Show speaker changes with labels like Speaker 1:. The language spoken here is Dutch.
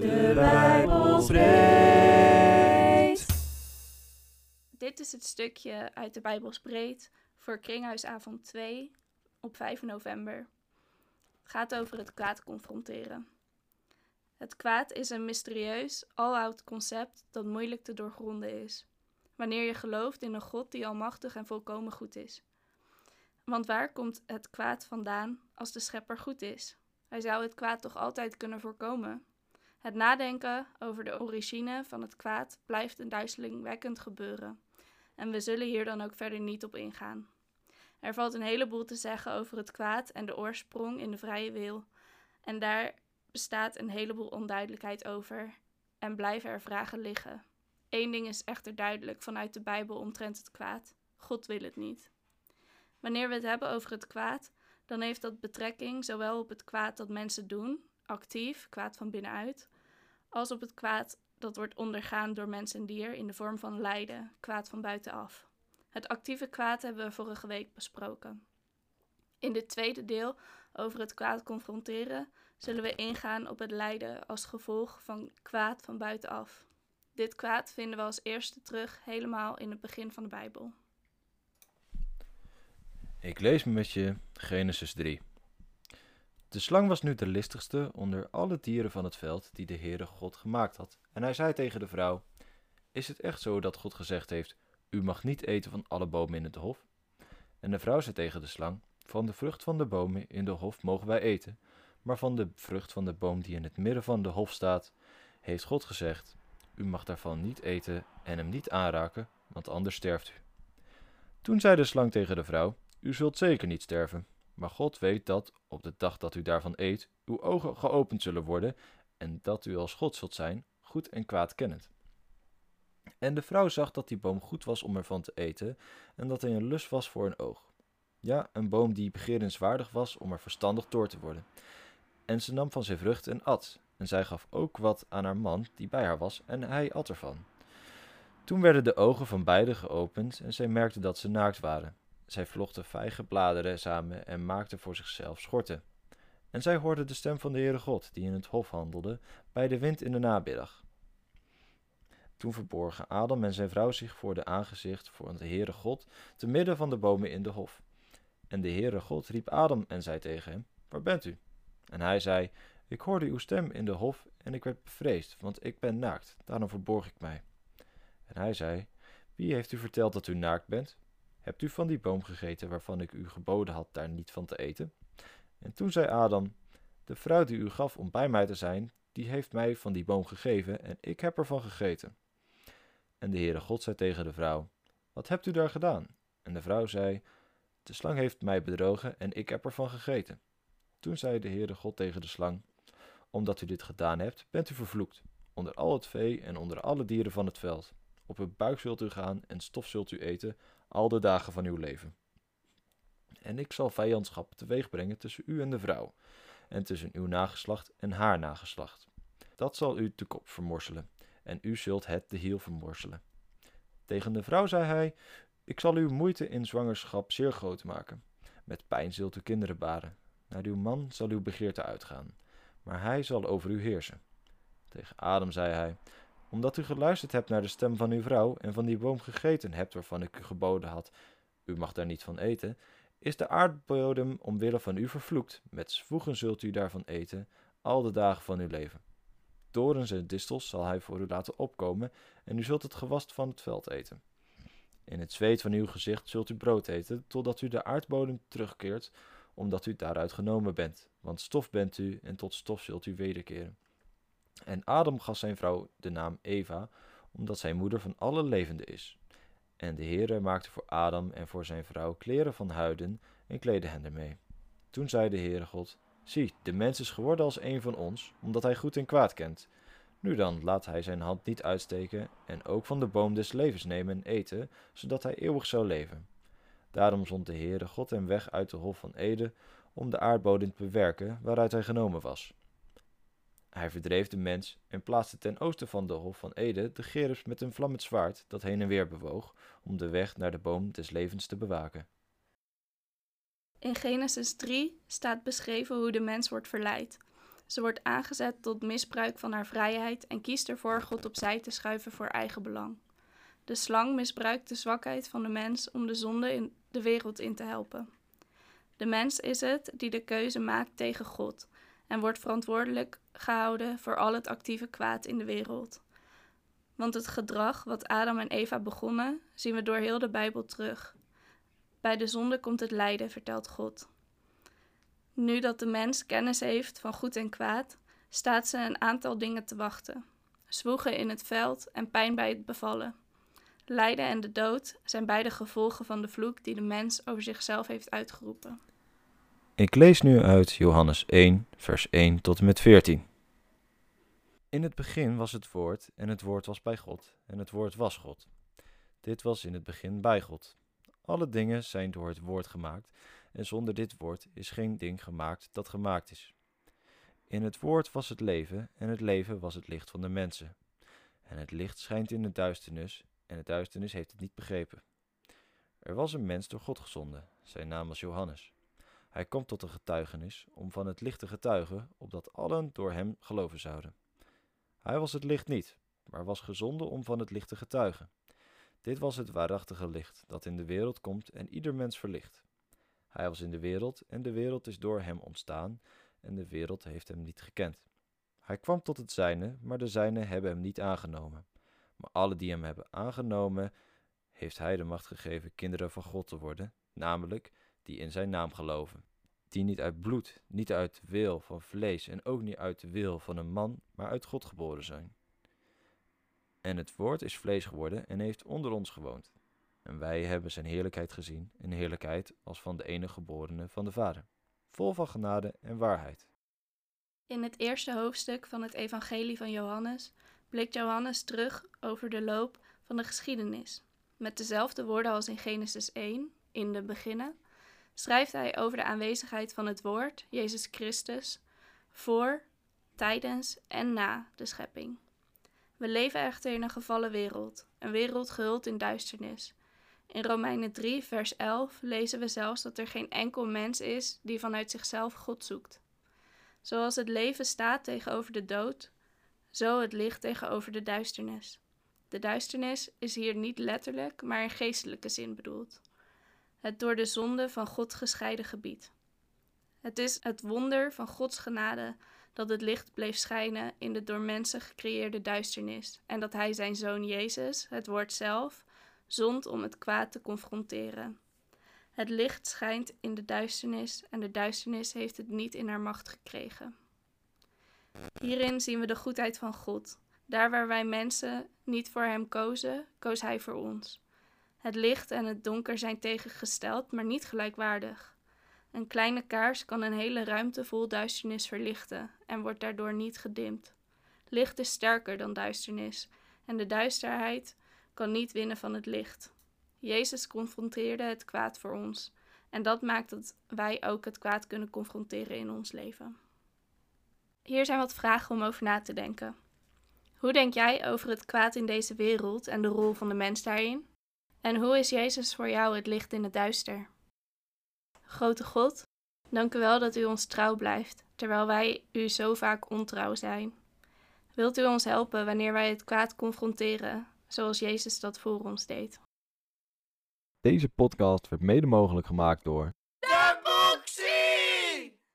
Speaker 1: De Bijbel spreekt.
Speaker 2: Dit is het stukje uit de Bijbel spreekt voor Kringhuisavond 2 op 5 november. Het gaat over het kwaad confronteren. Het kwaad is een mysterieus, aloud concept dat moeilijk te doorgronden is. Wanneer je gelooft in een God die almachtig en volkomen goed is. Want waar komt het kwaad vandaan als de schepper goed is? Hij zou het kwaad toch altijd kunnen voorkomen? Het nadenken over de origine van het kwaad blijft een duizelingwekkend gebeuren. En we zullen hier dan ook verder niet op ingaan. Er valt een heleboel te zeggen over het kwaad en de oorsprong in de vrije wil. En daar bestaat een heleboel onduidelijkheid over. En blijven er vragen liggen. Eén ding is echter duidelijk vanuit de Bijbel omtrent het kwaad: God wil het niet. Wanneer we het hebben over het kwaad, dan heeft dat betrekking zowel op het kwaad dat mensen doen, actief, kwaad van binnenuit, als op het kwaad dat wordt ondergaan door mens en dier in de vorm van lijden, kwaad van buitenaf. Het actieve kwaad hebben we vorige week besproken. In dit tweede deel over het kwaad confronteren zullen we ingaan op het lijden als gevolg van kwaad van buitenaf. Dit kwaad vinden we als eerste terug helemaal in het begin van de Bijbel.
Speaker 3: Ik lees met je Genesis 3. De slang was nu de listigste onder alle dieren van het veld die de Heere God gemaakt had. En hij zei tegen de vrouw: Is het echt zo dat God gezegd heeft: U mag niet eten van alle bomen in het hof? En de vrouw zei tegen de slang: Van de vrucht van de bomen in de hof mogen wij eten, maar van de vrucht van de boom die in het midden van de hof staat, heeft God gezegd: U mag daarvan niet eten en hem niet aanraken, want anders sterft u. Toen zei de slang tegen de vrouw: U zult zeker niet sterven, maar God weet dat, op de dag dat u daarvan eet, uw ogen geopend zullen worden en dat u als God zult zijn, goed en kwaad kennend. En de vrouw zag dat die boom goed was om ervan te eten en dat hij een lust was voor een oog. Ja, een boom die begerenswaardig was om er verstandig door te worden. En ze nam van zijn vrucht en at, en zij gaf ook wat aan haar man die bij haar was, en hij at ervan. Toen werden de ogen van beiden geopend en zij merkte dat ze naakt waren. Zij vlochten vijgenbladeren samen en maakten voor zichzelf schorten. En zij hoorde de stem van de Heere God, die in het hof handelde, bij de wind in de namiddag. Toen verborgen Adam en zijn vrouw zich voor de aangezicht van de Heere God, te midden van de bomen in de hof. En de Heere God riep Adam en zei tegen hem, Waar bent u? En hij zei, Ik hoorde uw stem in de hof en ik werd bevreesd, want ik ben naakt, daarom verborg ik mij. En hij zei, Wie heeft u verteld dat u naakt bent? Hebt u van die boom gegeten waarvan ik u geboden had daar niet van te eten? En toen zei Adam, De vrouw die u gaf om bij mij te zijn, die heeft mij van die boom gegeven en ik heb ervan gegeten. En de Heere God zei tegen de vrouw, Wat hebt u daar gedaan? En de vrouw zei, De slang heeft mij bedrogen en ik heb ervan gegeten. Toen zei de Heere God tegen de slang, Omdat u dit gedaan hebt, bent u vervloekt, onder al het vee en onder alle dieren van het veld. Op uw buik zult u gaan en stof zult u eten al de dagen van uw leven. En ik zal vijandschap teweeg brengen tussen u en de vrouw, en tussen uw nageslacht en haar nageslacht. Dat zal u de kop vermorselen, en u zult het de hiel vermorselen. Tegen de vrouw zei hij: Ik zal uw moeite in zwangerschap zeer groot maken. Met pijn zult u kinderen baren. Naar uw man zal uw begeerte uitgaan, maar hij zal over u heersen. Tegen Adam zei hij: omdat u geluisterd hebt naar de stem van uw vrouw en van die boom gegeten hebt waarvan ik u geboden had, u mag daar niet van eten, is de aardbodem omwille van u vervloekt. Met zwoegen zult u daarvan eten, al de dagen van uw leven. Dorens en distels zal hij voor u laten opkomen, en u zult het gewast van het veld eten. In het zweet van uw gezicht zult u brood eten, totdat u de aardbodem terugkeert, omdat u daaruit genomen bent. Want stof bent u, en tot stof zult u wederkeren. En Adam gaf zijn vrouw de naam Eva, omdat zij moeder van alle levenden is. En de Heere maakte voor Adam en voor zijn vrouw kleren van huiden en kleedde hen ermee. Toen zei de Heere God, zie, de mens is geworden als een van ons, omdat hij goed en kwaad kent. Nu dan, laat hij zijn hand niet uitsteken en ook van de boom des levens nemen en eten, zodat hij eeuwig zou leven. Daarom zond de Heere God hem weg uit de hof van Ede, om de aardbodem te bewerken waaruit hij genomen was. Hij verdreef de mens en plaatste ten oosten van de hof van Ede de gerubs met een vlammend zwaard dat heen en weer bewoog, om de weg naar de boom des levens te bewaken.
Speaker 2: In Genesis 3 staat beschreven hoe de mens wordt verleid. Ze wordt aangezet tot misbruik van haar vrijheid en kiest ervoor God opzij te schuiven voor eigen belang. De slang misbruikt de zwakheid van de mens om de zonde in de wereld in te helpen. De mens is het die de keuze maakt tegen God en wordt verantwoordelijk gehouden voor al het actieve kwaad in de wereld. Want het gedrag wat Adam en Eva begonnen, zien we door heel de Bijbel terug. Bij de zonde komt het lijden, vertelt God. Nu dat de mens kennis heeft van goed en kwaad, staat ze een aantal dingen te wachten: zwoegen in het veld en pijn bij het bevallen. Lijden en de dood zijn beide gevolgen van de vloek die de mens over zichzelf heeft uitgeroepen.
Speaker 3: Ik lees nu uit Johannes 1, vers 1 tot en met 14. In het begin was het woord, en het woord was bij God, en het woord was God. Dit was in het begin bij God. Alle dingen zijn door het woord gemaakt, en zonder dit woord is geen ding gemaakt dat gemaakt is. In het woord was het leven, en het leven was het licht van de mensen. En het licht schijnt in de duisternis, en de duisternis heeft het niet begrepen. Er was een mens door God gezonden, zijn naam was Johannes. Hij komt tot een getuigenis om van het licht te getuigen, opdat allen door hem geloven zouden. Hij was het licht niet, maar was gezonden om van het licht te getuigen. Dit was het waarachtige licht, dat in de wereld komt en ieder mens verlicht. Hij was in de wereld en de wereld is door hem ontstaan en de wereld heeft hem niet gekend. Hij kwam tot het zijne, maar de zijne hebben hem niet aangenomen. Maar alle die hem hebben aangenomen, heeft hij de macht gegeven kinderen van God te worden, namelijk die in zijn naam geloven. Die niet uit bloed, niet uit wil van vlees en ook niet uit de wil van een man, maar uit God geboren zijn. En het woord is vlees geworden en heeft onder ons gewoond. En wij hebben zijn heerlijkheid gezien, een heerlijkheid als van de enige geborene van de Vader, vol van genade en waarheid.
Speaker 2: In het eerste hoofdstuk van het Evangelie van Johannes blikt Johannes terug over de loop van de geschiedenis. Met dezelfde woorden als in Genesis 1, in de beginnen, schrijft hij over de aanwezigheid van het Woord, Jezus Christus, voor, tijdens en na de schepping. We leven echter in een gevallen wereld, een wereld gehuld in duisternis. In Romeinen 3, vers 11 lezen we zelfs dat er geen enkel mens is die vanuit zichzelf God zoekt. Zoals het leven staat tegenover de dood, zo het licht tegenover de duisternis. De duisternis is hier niet letterlijk, maar in geestelijke zin bedoeld. Het door de zonde van God gescheiden gebied. Het is het wonder van Gods genade dat het licht bleef schijnen in de door mensen gecreëerde duisternis en dat Hij zijn zoon Jezus, het woord zelf, zond om het kwaad te confronteren. Het licht schijnt in de duisternis en de duisternis heeft het niet in haar macht gekregen. Hierin zien we de goedheid van God. Daar waar wij mensen niet voor Hem kozen, koos Hij voor ons. Het licht en het donker zijn tegengesteld, maar niet gelijkwaardig. Een kleine kaars kan een hele ruimte vol duisternis verlichten en wordt daardoor niet gedimd. Licht is sterker dan duisternis en de duisterheid kan niet winnen van het licht. Jezus confronteerde het kwaad voor ons en dat maakt dat wij ook het kwaad kunnen confronteren in ons leven. Hier zijn wat vragen om over na te denken. Hoe denk jij over het kwaad in deze wereld en de rol van de mens daarin? En hoe is Jezus voor jou het licht in het duister? Grote God, dank u wel dat u ons trouw blijft, terwijl wij u zo vaak ontrouw zijn. Wilt u ons helpen wanneer wij het kwaad confronteren, zoals Jezus dat voor ons deed?
Speaker 3: Deze podcast werd mede mogelijk gemaakt door